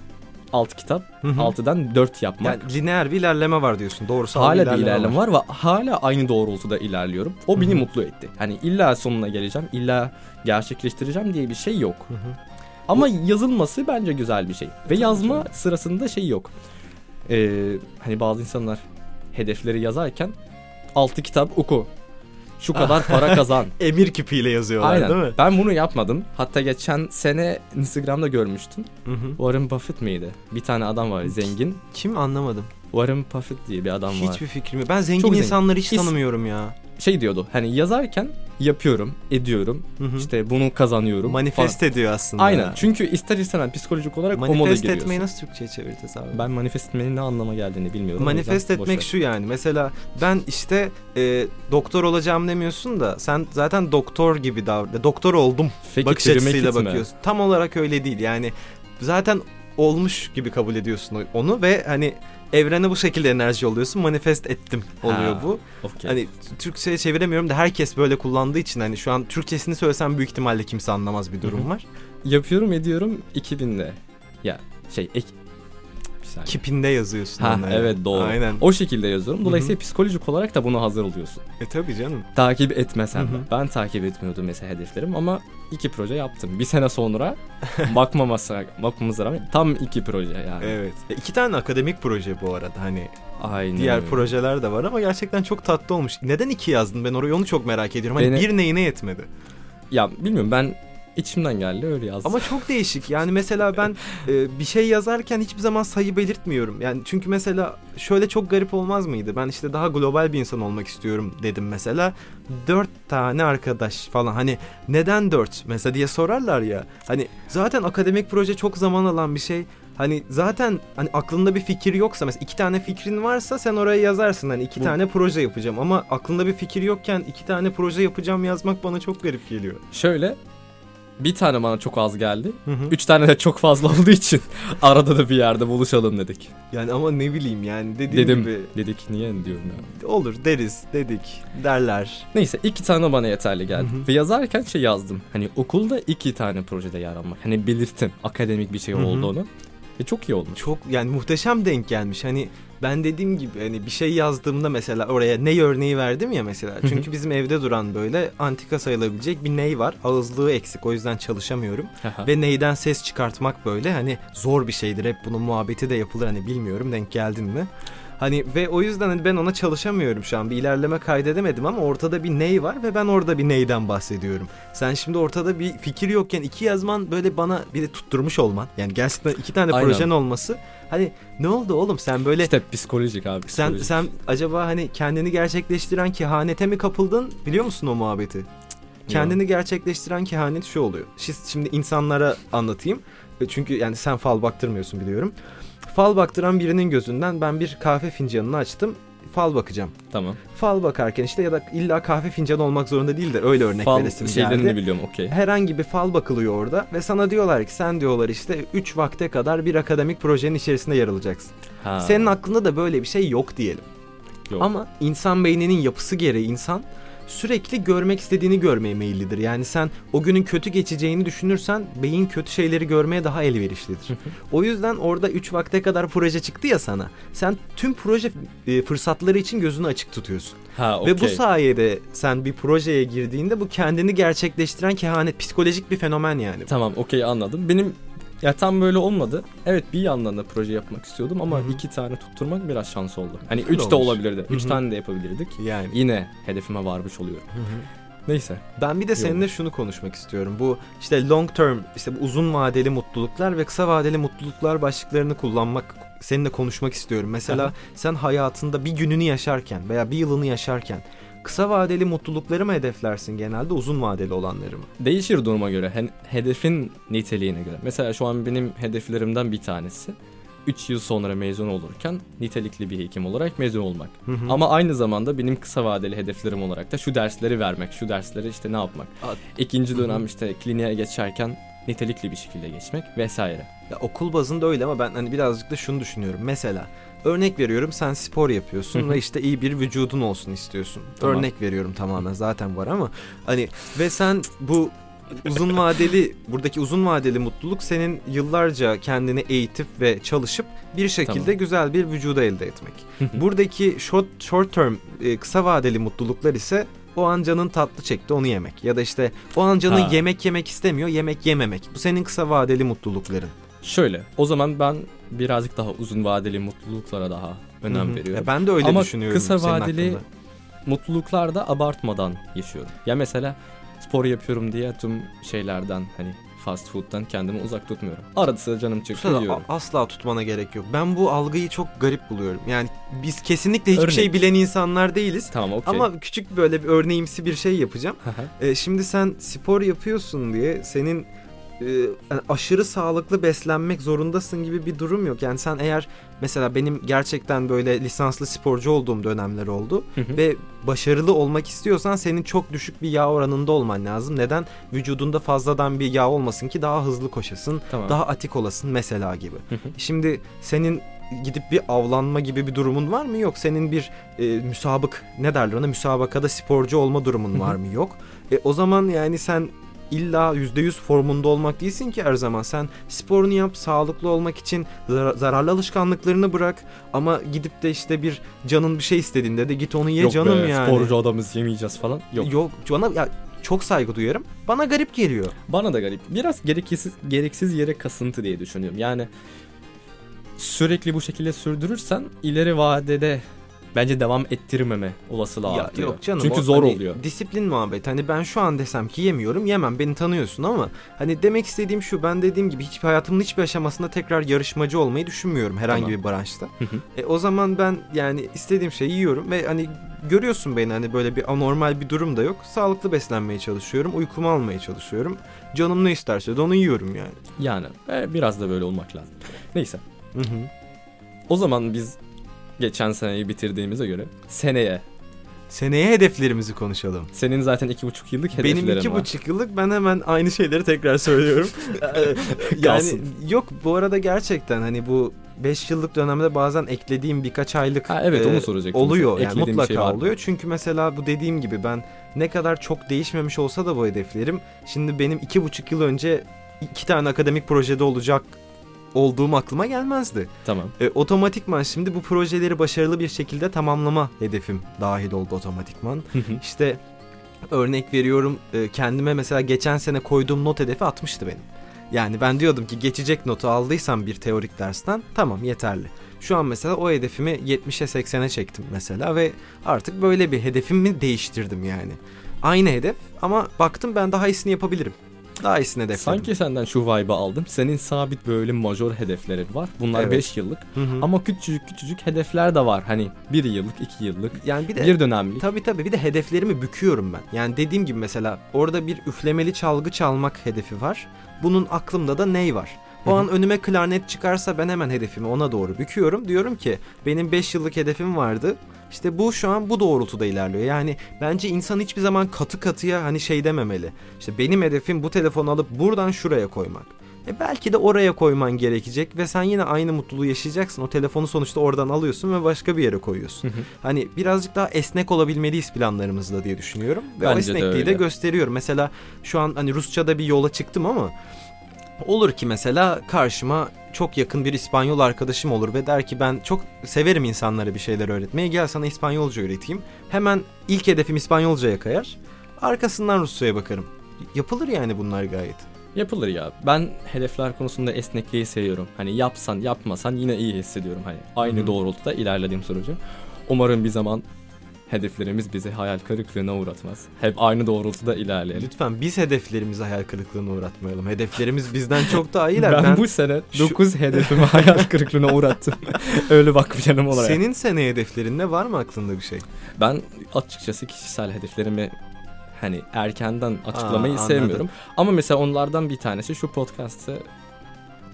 Speaker 1: 6 kitap
Speaker 2: Hı hı.
Speaker 1: 6'dan 4 yapmak.
Speaker 2: Yani lineer bir ilerleme var diyorsun. Doğrusal
Speaker 1: hala
Speaker 2: bir ilerleme,
Speaker 1: ilerleme var. ve hala aynı doğrultuda ilerliyorum. O beni
Speaker 2: Hı hı.
Speaker 1: mutlu etti. Hani illa sonuna geleceğim, illa gerçekleştireceğim diye bir şey yok.
Speaker 2: Hı hı.
Speaker 1: Ama yazılması bence güzel bir şey. Ve yazma sırasında şey yok. Ee, hani bazı insanlar hedefleri yazarken 6 kitap oku. Şu kadar para kazan.
Speaker 2: Emir kipiyle yazıyorlar
Speaker 1: Aynen.
Speaker 2: değil mi?
Speaker 1: Ben bunu yapmadım. Hatta geçen sene Instagram'da görmüştüm.
Speaker 2: Hı hı.
Speaker 1: Warren Buffett miydi? Bir tane adam var zengin.
Speaker 2: Kim anlamadım.
Speaker 1: Warren Buffett diye bir adam var.
Speaker 2: Hiçbir fikrim yok. Ben zengin
Speaker 1: Çok zengin.
Speaker 2: insanları hiç tanımıyorum ya.
Speaker 1: Şey diyordu. Hani yazarken yapıyorum, ediyorum.
Speaker 2: Hı hı.
Speaker 1: İşte bunu kazanıyorum.
Speaker 2: Manifest ediyor aslında.
Speaker 1: falan. Aynen. Çünkü ister istemez psikolojik olarak o moda
Speaker 2: Manifest
Speaker 1: giriyorsun.
Speaker 2: etmeyi nasıl Türkçe'ye çevireceğiz abi?
Speaker 1: Ben manifest etmenin ne anlama geldiğini bilmiyorum.
Speaker 2: Manifest etmek şu yani. Mesela ben işte e, doktor olacağım demiyorsun da sen zaten doktor gibi davran. Doktor oldum
Speaker 1: Fake
Speaker 2: bakış açısıyla
Speaker 1: mi?
Speaker 2: bakıyorsun. Tam olarak öyle değil. Yani zaten olmuş gibi kabul ediyorsun onu ve hani evrene bu şekilde enerji oluyorsun. Manifest ettim oluyor
Speaker 1: Ha,
Speaker 2: bu.
Speaker 1: Okey.
Speaker 2: Hani Türkçe'ye çeviremiyorum da herkes böyle kullandığı için hani şu an Türkçesini söylesem büyük ihtimalle kimse anlamaz bir durum var.
Speaker 1: Yapıyorum ediyorum 2000'de. Ya şey ek... saniye.
Speaker 2: Kipinde yazıyorsun
Speaker 1: Ha,
Speaker 2: onları.
Speaker 1: evet doğru.
Speaker 2: Aynen.
Speaker 1: O şekilde yazıyorum. Dolayısıyla
Speaker 2: Hı
Speaker 1: psikolojik olarak da buna hazır oluyorsun.
Speaker 2: E tabii canım.
Speaker 1: Takip etmesem
Speaker 2: Hı
Speaker 1: de.
Speaker 2: hı.
Speaker 1: Ben takip etmiyordum mesela hedeflerim ama iki proje yaptım. Bir sene sonra bakmaması, bakmamıza rağmen tam iki proje yani.
Speaker 2: Evet. E, iki tane akademik proje bu arada hani
Speaker 1: Aynen
Speaker 2: diğer
Speaker 1: öyle.
Speaker 2: projeler de var ama gerçekten çok tatlı olmuş. Neden iki yazdın? Ben orayı onu çok merak ediyorum. Hani
Speaker 1: Beni-
Speaker 2: bir neyine yetmedi?
Speaker 1: Ya bilmiyorum ben içimden geldi öyle yazdım.
Speaker 2: Ama çok değişik. Yani mesela ben e, bir şey yazarken hiçbir zaman sayı belirtmiyorum. Yani çünkü mesela şöyle çok garip olmaz mıydı? Ben işte daha global bir insan olmak istiyorum dedim mesela. Dört tane arkadaş falan. Hani neden dört mesela diye sorarlar ya. Hani zaten akademik proje çok zaman alan bir şey. Hani zaten hani aklında bir fikir yoksa mesela iki tane fikrin varsa sen oraya yazarsın hani iki
Speaker 1: Bu-
Speaker 2: tane proje yapacağım ama aklında bir fikir yokken iki tane proje yapacağım yazmak bana çok garip geliyor.
Speaker 1: Şöyle bir tane bana çok az geldi.
Speaker 2: Hı hı.
Speaker 1: Üç tane de çok fazla olduğu için arada da bir yerde buluşalım dedik.
Speaker 2: Yani ama ne bileyim yani dediğim
Speaker 1: Dedim
Speaker 2: gibi
Speaker 1: dedik niye diyorum ya.
Speaker 2: olur deriz dedik derler.
Speaker 1: Neyse iki tane bana yeterli geldi.
Speaker 2: Hı hı.
Speaker 1: Ve yazarken şey yazdım. Hani okulda iki tane projede yer almak. Hani belirttim akademik bir şey
Speaker 2: Hı hı.
Speaker 1: olduğunu. Ve çok iyi olmuş.
Speaker 2: Çok yani muhteşem denk gelmiş. Hani ben dediğim gibi hani bir şey yazdığımda mesela oraya ney örneği verdim ya mesela. Çünkü bizim evde duran böyle antika sayılabilecek bir ney var. Ağızlığı eksik o yüzden çalışamıyorum.
Speaker 1: Aha.
Speaker 2: Ve neyden ses çıkartmak böyle hani zor bir şeydir. Hep bunun muhabbeti de yapılır hani bilmiyorum denk geldin mi? Hani ve o yüzden hani ben ona çalışamıyorum şu an. Bir ilerleme kaydedemedim ama ortada bir ney var ve ben orada bir neyden bahsediyorum. Sen şimdi ortada bir fikir yokken iki yazman böyle bana bir de tutturmuş olman. Yani gerçekten iki tane
Speaker 1: Aynen.
Speaker 2: projen olması. Hani ne oldu oğlum sen böyle
Speaker 1: İşte psikolojik abi.
Speaker 2: sen
Speaker 1: psikolojik.
Speaker 2: sen acaba hani kendini gerçekleştiren kehanete mi kapıldın? Biliyor musun o muhabbeti? Kendini gerçekleştiren kehanet şu oluyor. Şi- Şimdi insanlara anlatayım. E, Çünkü yani sen fal baktırmıyorsun biliyorum. Fal baktıran birinin gözünden ben bir kahve fincanını açtım. Fal bakacağım.
Speaker 1: Tamam.
Speaker 2: Fal bakarken işte ya da illa kahve fincanı olmak zorunda değil de öyle örnek
Speaker 1: Fal
Speaker 2: veresim
Speaker 1: şeylerini
Speaker 2: geldi.
Speaker 1: biliyorum okey.
Speaker 2: Herhangi bir fal bakılıyor orada ve sana diyorlar ki sen diyorlar işte 3 vakte kadar bir akademik projenin içerisinde yer alacaksın.
Speaker 1: Ha,
Speaker 2: Senin aklında da böyle bir şey yok diyelim.
Speaker 1: yok.
Speaker 2: Ama insan beyninin yapısı gereği insan sürekli görmek istediğini görmeye meyillidir. Yani sen o günün kötü geçeceğini düşünürsen beyin kötü şeyleri görmeye daha elverişlidir. o yüzden orada 3 vakte kadar proje çıktı ya sana. Sen tüm proje e, fırsatları için gözünü açık tutuyorsun.
Speaker 1: ha, okey.
Speaker 2: Ve bu sayede sen bir projeye girdiğinde bu kendini gerçekleştiren kehanet psikolojik bir fenomen yani.
Speaker 1: Tamam okey anladım. Benim ya tam böyle olmadı. Evet bir yandan da proje yapmak istiyordum ama
Speaker 2: Hı hı.
Speaker 1: iki tane tutturmak biraz şans oldu. Hani
Speaker 2: Güzel
Speaker 1: üç de
Speaker 2: olmuş.
Speaker 1: olabilirdi. Üç
Speaker 2: Hı hı.
Speaker 1: tane de yapabilirdik.
Speaker 2: Yani.
Speaker 1: Yine hedefime varmış oluyorum. Neyse.
Speaker 2: Ben bir de seninle şunu konuşmak istiyorum. Bu işte long term, işte bu uzun vadeli mutluluklar ve kısa vadeli mutluluklar başlıklarını kullanmak, seninle konuşmak istiyorum. Mesela
Speaker 1: Aha.
Speaker 2: sen hayatında bir gününü yaşarken veya bir yılını yaşarken kısa vadeli mutlulukları mı hedeflersin genelde uzun vadeli olanları mı?
Speaker 1: Değişir duruma göre. He- hedefin niteliğine göre. Mesela şu an benim hedeflerimden bir tanesi 3 yıl sonra mezun olurken nitelikli bir hekim olarak mezun olmak. Ama aynı zamanda benim kısa vadeli hedeflerim olarak da şu dersleri vermek, şu dersleri işte ne yapmak.
Speaker 2: A-
Speaker 1: İkinci
Speaker 2: Hı hı.
Speaker 1: dönem işte kliniğe geçerken nitelikli bir şekilde geçmek vesaire.
Speaker 2: Ya okul bazında öyle ama ben hani birazcık da şunu düşünüyorum. Mesela örnek veriyorum sen spor yapıyorsun ve işte iyi bir vücudun olsun istiyorsun.
Speaker 1: Tamam.
Speaker 2: Örnek veriyorum tamamen zaten var ama hani ve sen bu uzun vadeli buradaki uzun vadeli mutluluk senin yıllarca kendini eğitip ve çalışıp bir şekilde
Speaker 1: Tamam.
Speaker 2: güzel bir vücuda elde etmek. Buradaki short short term e, kısa vadeli mutluluklar ise o an canın tatlı çekti onu yemek ya da işte o an canın
Speaker 1: Ha.
Speaker 2: yemek yemek istemiyor yemek yememek. Bu senin kısa vadeli mutlulukların.
Speaker 1: Şöyle o zaman ben birazcık daha uzun vadeli mutluluklara daha önem
Speaker 2: Hı hı.
Speaker 1: veriyorum.
Speaker 2: Ya ben de öyle
Speaker 1: Ama
Speaker 2: düşünüyorum.
Speaker 1: kısa
Speaker 2: senin
Speaker 1: vadeli
Speaker 2: hakkında.
Speaker 1: mutluluklarda abartmadan yaşıyorum. Ya mesela spor yapıyorum diye tüm şeylerden hani fast food'dan kendimi uzak tutmuyorum. Arada sırada canım çıkıyor yiyorum.
Speaker 2: asla tutmana gerek yok. Ben bu algıyı çok garip buluyorum. Yani biz kesinlikle hiçbir
Speaker 1: Örnek.
Speaker 2: şey bilen insanlar değiliz.
Speaker 1: Tamam okey.
Speaker 2: Ama küçük böyle bir örneğimsi bir şey yapacağım. E, şimdi sen spor yapıyorsun diye senin e, aşırı sağlıklı beslenmek zorundasın gibi bir durum yok. Yani sen eğer mesela benim gerçekten böyle lisanslı sporcu olduğum dönemler oldu ve başarılı olmak istiyorsan senin çok düşük bir yağ oranında olman lazım. Neden? Vücudunda fazladan bir yağ olmasın ki daha hızlı koşasın,
Speaker 1: tamam.
Speaker 2: daha atik olasın mesela gibi.
Speaker 1: Hı hı.
Speaker 2: Şimdi senin gidip bir avlanma gibi bir durumun var mı? Yok. Senin bir e, müsabık ne derler ona müsabakada sporcu olma durumun var mı? Yok. E, o zaman yani sen illa %100 formunda olmak değilsin ki her zaman. Sen sporunu yap, sağlıklı olmak için zar- zararlı alışkanlıklarını bırak. Ama gidip de işte bir canın bir şey istediğinde de git onu ye
Speaker 1: Yok
Speaker 2: canım
Speaker 1: be,
Speaker 2: yani.
Speaker 1: sporcu adamız yemeyeceğiz falan. Yok.
Speaker 2: Yok bana ya çok saygı duyarım. Bana garip geliyor.
Speaker 1: Bana da garip. Biraz gereksiz gereksiz yere kasıntı diye düşünüyorum. Yani sürekli bu şekilde sürdürürsen ileri vadede bence devam ettirmeme olasılığı
Speaker 2: Ya
Speaker 1: artıyor.
Speaker 2: yok canım.
Speaker 1: Çünkü
Speaker 2: o
Speaker 1: zor
Speaker 2: hani
Speaker 1: oluyor.
Speaker 2: Disiplin muhabbet. Hani ben şu an desem ki yemiyorum yemem beni tanıyorsun ama hani demek istediğim şu ben dediğim gibi hiç hayatımın hiçbir aşamasında tekrar yarışmacı olmayı düşünmüyorum herhangi
Speaker 1: Tamam.
Speaker 2: bir branşta. E, o zaman ben yani istediğim şeyi yiyorum ve hani görüyorsun beni hani böyle bir anormal bir durum da yok. Sağlıklı beslenmeye çalışıyorum. Uykumu almaya çalışıyorum. Canım ne isterse de onu yiyorum yani.
Speaker 1: Yani e, biraz da böyle olmak lazım. Neyse.
Speaker 2: Hı hı.
Speaker 1: O zaman biz geçen seneyi bitirdiğimize göre seneye
Speaker 2: Seneye hedeflerimizi konuşalım.
Speaker 1: senin zaten iki buçuk yıllık hedeflerin
Speaker 2: Benim iki
Speaker 1: var.
Speaker 2: buçuk yıllık ben hemen aynı şeyleri tekrar söylüyorum. Ee, yani yok bu arada gerçekten hani bu 5 yıllık dönemde bazen eklediğim birkaç aylık
Speaker 1: Ha, evet,
Speaker 2: e,
Speaker 1: onu soracaktım.
Speaker 2: oluyor yani mutlaka
Speaker 1: şey var mı?
Speaker 2: oluyor. Çünkü mesela bu dediğim gibi ben ne kadar çok değişmemiş olsa da bu hedeflerim şimdi benim iki buçuk yıl önce iki tane akademik projede olacak olduğum aklıma gelmezdi.
Speaker 1: Tamam.
Speaker 2: E, otomatikman şimdi bu projeleri başarılı bir şekilde tamamlama hedefim dahil oldu otomatikman. İşte örnek veriyorum e, kendime mesela geçen sene koyduğum not hedefi 60'tı benim. Yani ben diyordum ki geçecek notu aldıysam bir teorik dersten tamam yeterli. Şu an mesela o hedefimi 70'e 80'e çektim mesela ve artık böyle bir hedefimi değiştirdim yani. Aynı hedef ama baktım ben daha iyisini yapabilirim. Daha iyisini hedefledim.
Speaker 1: Sanki senden şu vibe'ı aldım. Senin sabit böyle major hedeflerin var. Bunlar
Speaker 2: Evet.
Speaker 1: 5 yıllık.
Speaker 2: Hı hı.
Speaker 1: Ama küçücük küçücük hedefler de var. Hani 1 yıllık, 2 yıllık,
Speaker 2: yani bir de
Speaker 1: bir dönemlik.
Speaker 2: Tabii tabii bir de hedeflerimi büküyorum ben. Yani dediğim gibi mesela orada bir üflemeli çalgı çalmak hedefi var. Bunun aklımda da ney var? O
Speaker 1: Hı hı.
Speaker 2: an önüme klarnet çıkarsa ben hemen hedefimi ona doğru büküyorum. Diyorum ki benim 5 yıllık hedefim vardı. İşte bu şu an bu doğrultuda ilerliyor. Yani bence insan hiçbir zaman katı katıya hani şey dememeli. İşte benim hedefim bu telefonu alıp buradan şuraya koymak. E belki de oraya koyman gerekecek ve sen yine aynı mutluluğu yaşayacaksın. O telefonu sonuçta oradan alıyorsun ve başka bir yere koyuyorsun.
Speaker 1: Hı hı.
Speaker 2: Hani birazcık daha esnek olabilmeliyiz planlarımızda diye düşünüyorum. Ve o
Speaker 1: Bence de
Speaker 2: esnekliği de,
Speaker 1: öyle.
Speaker 2: gösteriyorum. Mesela şu an hani Rusça'da bir yola çıktım ama olur ki mesela karşıma çok yakın bir İspanyol arkadaşım olur ve der ki ben çok severim insanlara bir şeyler öğretmeyi. Gel sana İspanyolca öğreteyim. Hemen ilk hedefim İspanyolcaya kayar. Arkasından Rusça'ya bakarım. Yapılır yani bunlar gayet.
Speaker 1: Yapılır ya. Ben hedefler konusunda esnekliği seviyorum. Hani yapsan yapmasan yine iyi hissediyorum. Hani aynı
Speaker 2: Hı.
Speaker 1: doğrultuda ilerlediğim sürece. Umarım bir zaman hedeflerimiz bizi hayal kırıklığına uğratmaz. Hep aynı doğrultuda ilerleyelim.
Speaker 2: Lütfen biz hedeflerimizi hayal kırıklığına uğratmayalım. Hedeflerimiz bizden çok daha iyiler.
Speaker 1: Ben, bu sene 9 hedefimi hayal kırıklığına uğrattım. Öyle bakmayacağım olarak.
Speaker 2: Senin sene hedeflerin ne var mı aklında bir şey?
Speaker 1: Ben açıkçası kişisel hedeflerimi hani erkenden açıklamayı
Speaker 2: Aa, anladım.
Speaker 1: sevmiyorum. Ama mesela onlardan bir tanesi şu podcast'ı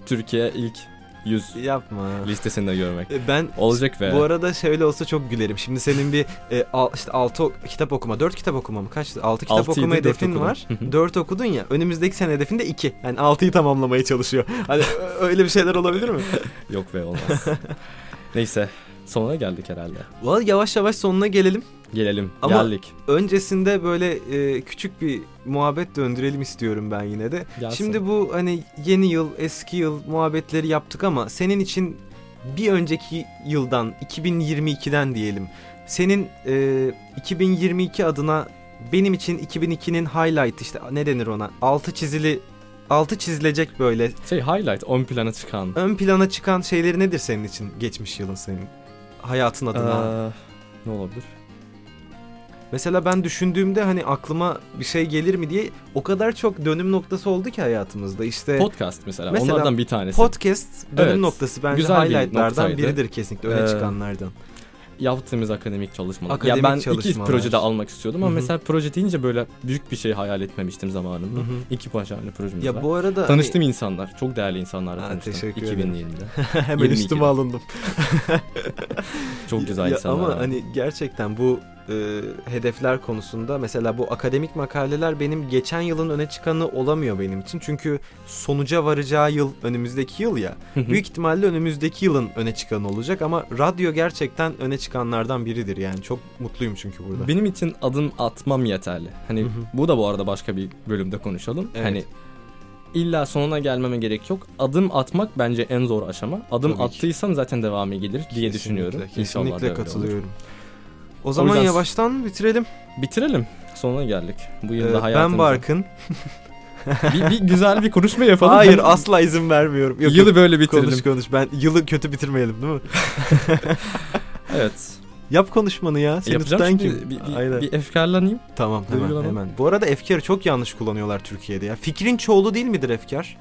Speaker 1: Türkiye ilk 100
Speaker 2: Yapma.
Speaker 1: listesinde görmek.
Speaker 2: E, Ben
Speaker 1: Olacak be.
Speaker 2: bu arada şöyle olsa çok gülerim. Şimdi senin bir e, al, işte 6 kitap okuma, 4 kitap okuma mı? Kaçtı? 6 kitap
Speaker 1: Altıydı,
Speaker 2: okuma
Speaker 1: dört
Speaker 2: hedefin
Speaker 1: okudum.
Speaker 2: var.
Speaker 1: Hı hı.
Speaker 2: 4 okudun ya. Önümüzdeki sene hedefin de 2. Yani 6'yı tamamlamaya çalışıyor. Hani ö- öyle bir şeyler olabilir mi?
Speaker 1: Yok be olmaz. Neyse sonuna geldik herhalde.
Speaker 2: Vallahi yavaş yavaş sonuna gelelim.
Speaker 1: Gelelim
Speaker 2: Ama-
Speaker 1: geldik.
Speaker 2: Öncesinde böyle e, küçük bir muhabbet döndürelim istiyorum ben yine de.
Speaker 1: Gelsin.
Speaker 2: Şimdi bu hani yeni yıl, eski yıl muhabbetleri yaptık ama senin için bir önceki yıldan 2022'den diyelim. Senin e, 2022 adına benim için 2002'nin highlight işte ne denir ona? Altı çizili altı çizilecek böyle
Speaker 1: şey highlight ön plana çıkan.
Speaker 2: ön plana çıkan şeyleri nedir senin için geçmiş yılın senin hayatın adına?
Speaker 1: Ee, ne olabilir?
Speaker 2: Mesela ben düşündüğümde hani aklıma bir şey gelir mi diye o kadar çok dönüm noktası oldu ki hayatımızda. İşte
Speaker 1: Podcast mesela.
Speaker 2: Mesela
Speaker 1: Onlardan bir tanesi.
Speaker 2: podcast dönüm
Speaker 1: Evet.
Speaker 2: noktası bence
Speaker 1: Güzel bir
Speaker 2: highlightlardan
Speaker 1: noktaydı.
Speaker 2: biridir kesinlikle öne
Speaker 1: Ee,
Speaker 2: çıkanlardan.
Speaker 1: Yaptığımız akademik çalışmalar.
Speaker 2: Akademik
Speaker 1: ya ben iki
Speaker 2: çalışmalar.
Speaker 1: projede almak istiyordum ama
Speaker 2: Hı hı.
Speaker 1: mesela proje deyince böyle büyük bir şey hayal etmemiştim zamanında.
Speaker 2: Hı hı.
Speaker 1: İki başarılı projemiz
Speaker 2: Ya
Speaker 1: var.
Speaker 2: bu arada
Speaker 1: Tanıştığım insanlar, çok değerli insanlarla
Speaker 2: Ha,
Speaker 1: tanıştım.
Speaker 2: teşekkür
Speaker 1: 2000'li
Speaker 2: ederim.
Speaker 1: yılında.
Speaker 2: hani, hemen
Speaker 1: 22'de.
Speaker 2: üstüme alındım.
Speaker 1: Çok güzel
Speaker 2: Ya
Speaker 1: insanlar.
Speaker 2: Ama
Speaker 1: var.
Speaker 2: hani gerçekten bu e, hedefler konusunda mesela bu akademik makaleler benim geçen yılın öne çıkanı olamıyor benim için. Çünkü sonuca varacağı yıl önümüzdeki yıl ya. Büyük ihtimalle önümüzdeki yılın öne çıkanı olacak ama radyo gerçekten öne çıkanlardan biridir yani. Çok mutluyum çünkü burada.
Speaker 1: Benim için adım atmam yeterli. Hani bu da bu arada başka bir bölümde konuşalım.
Speaker 2: Evet.
Speaker 1: Hani illa sonuna gelmeme gerek yok. Adım atmak bence en zor aşama. Adım
Speaker 2: Tabii ki.
Speaker 1: attıysan zaten devamı gelir diye
Speaker 2: Kesinlikle,
Speaker 1: düşünüyorum. İnşallah
Speaker 2: Kesinlikle
Speaker 1: öyle olur.
Speaker 2: O zaman
Speaker 1: yüzden-
Speaker 2: yavaştan bitirelim.
Speaker 1: Bitirelim. Sonuna geldik. Bu
Speaker 2: Ee,
Speaker 1: yılda hayatımıza.
Speaker 2: ben Barkın.
Speaker 1: bir, bir güzel bir konuşma yapalım.
Speaker 2: Hayır asla izin vermiyorum. Yok,
Speaker 1: Yılı böyle bitirelim.
Speaker 2: Konuş konuş. Ben yılı kötü bitirmeyelim değil mi?
Speaker 1: Evet.
Speaker 2: Yap konuşmanı ya. Seni
Speaker 1: Yapacağım
Speaker 2: tutan kim?
Speaker 1: Bir, bir,
Speaker 2: Aynen.
Speaker 1: bir efkarlanayım.
Speaker 2: Tamam hemen hemen. Bu arada efkarı çok yanlış kullanıyorlar Türkiye'de ya. Fikrin çoğulu değil midir efkar?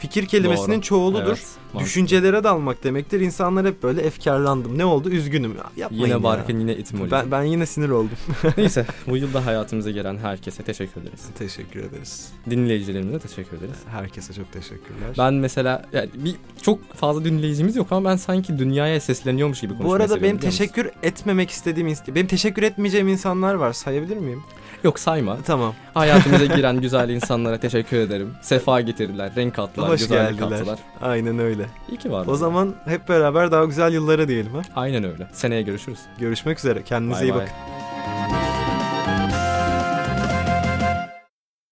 Speaker 2: Fikir kelimesinin
Speaker 1: Doğru.
Speaker 2: çoğuludur.
Speaker 1: Evet, mantıklı.
Speaker 2: Düşüncelere dalmak demektir. İnsanlar hep böyle efkarlandım. Ne oldu? Üzgünüm. Ya, Yapmayın
Speaker 1: Yine
Speaker 2: ya.
Speaker 1: Barkın yine etimoloji.
Speaker 2: Ben, ben yine sinir oldum.
Speaker 1: Neyse bu yılda hayatımıza gelen herkese teşekkür ederiz.
Speaker 2: teşekkür ederiz.
Speaker 1: Dinleyicilerimize teşekkür ederiz.
Speaker 2: Herkese çok teşekkürler.
Speaker 1: Ben mesela yani bir çok fazla dinleyicimiz yok ama ben sanki dünyaya sesleniyormuş gibi
Speaker 2: Bu
Speaker 1: konuşmayı
Speaker 2: arada
Speaker 1: seviyorum,
Speaker 2: benim teşekkür etmemek istediğim, benim teşekkür etmeyeceğim insanlar var. Sayabilir miyim?
Speaker 1: Yok sayma.
Speaker 2: Tamam.
Speaker 1: Hayatımıza giren güzel insanlara teşekkür ederim. Sefa getirdiler, renk kattılar,
Speaker 2: Hoş
Speaker 1: güzellik
Speaker 2: geldiler.
Speaker 1: kattılar.
Speaker 2: Aynen öyle.
Speaker 1: İyi ki var.
Speaker 2: O zaman hep beraber daha güzel yıllara diyelim ha.
Speaker 1: Aynen öyle. Seneye görüşürüz.
Speaker 2: Görüşmek üzere. Kendinize
Speaker 1: Bay
Speaker 2: iyi
Speaker 1: bay.
Speaker 2: bakın.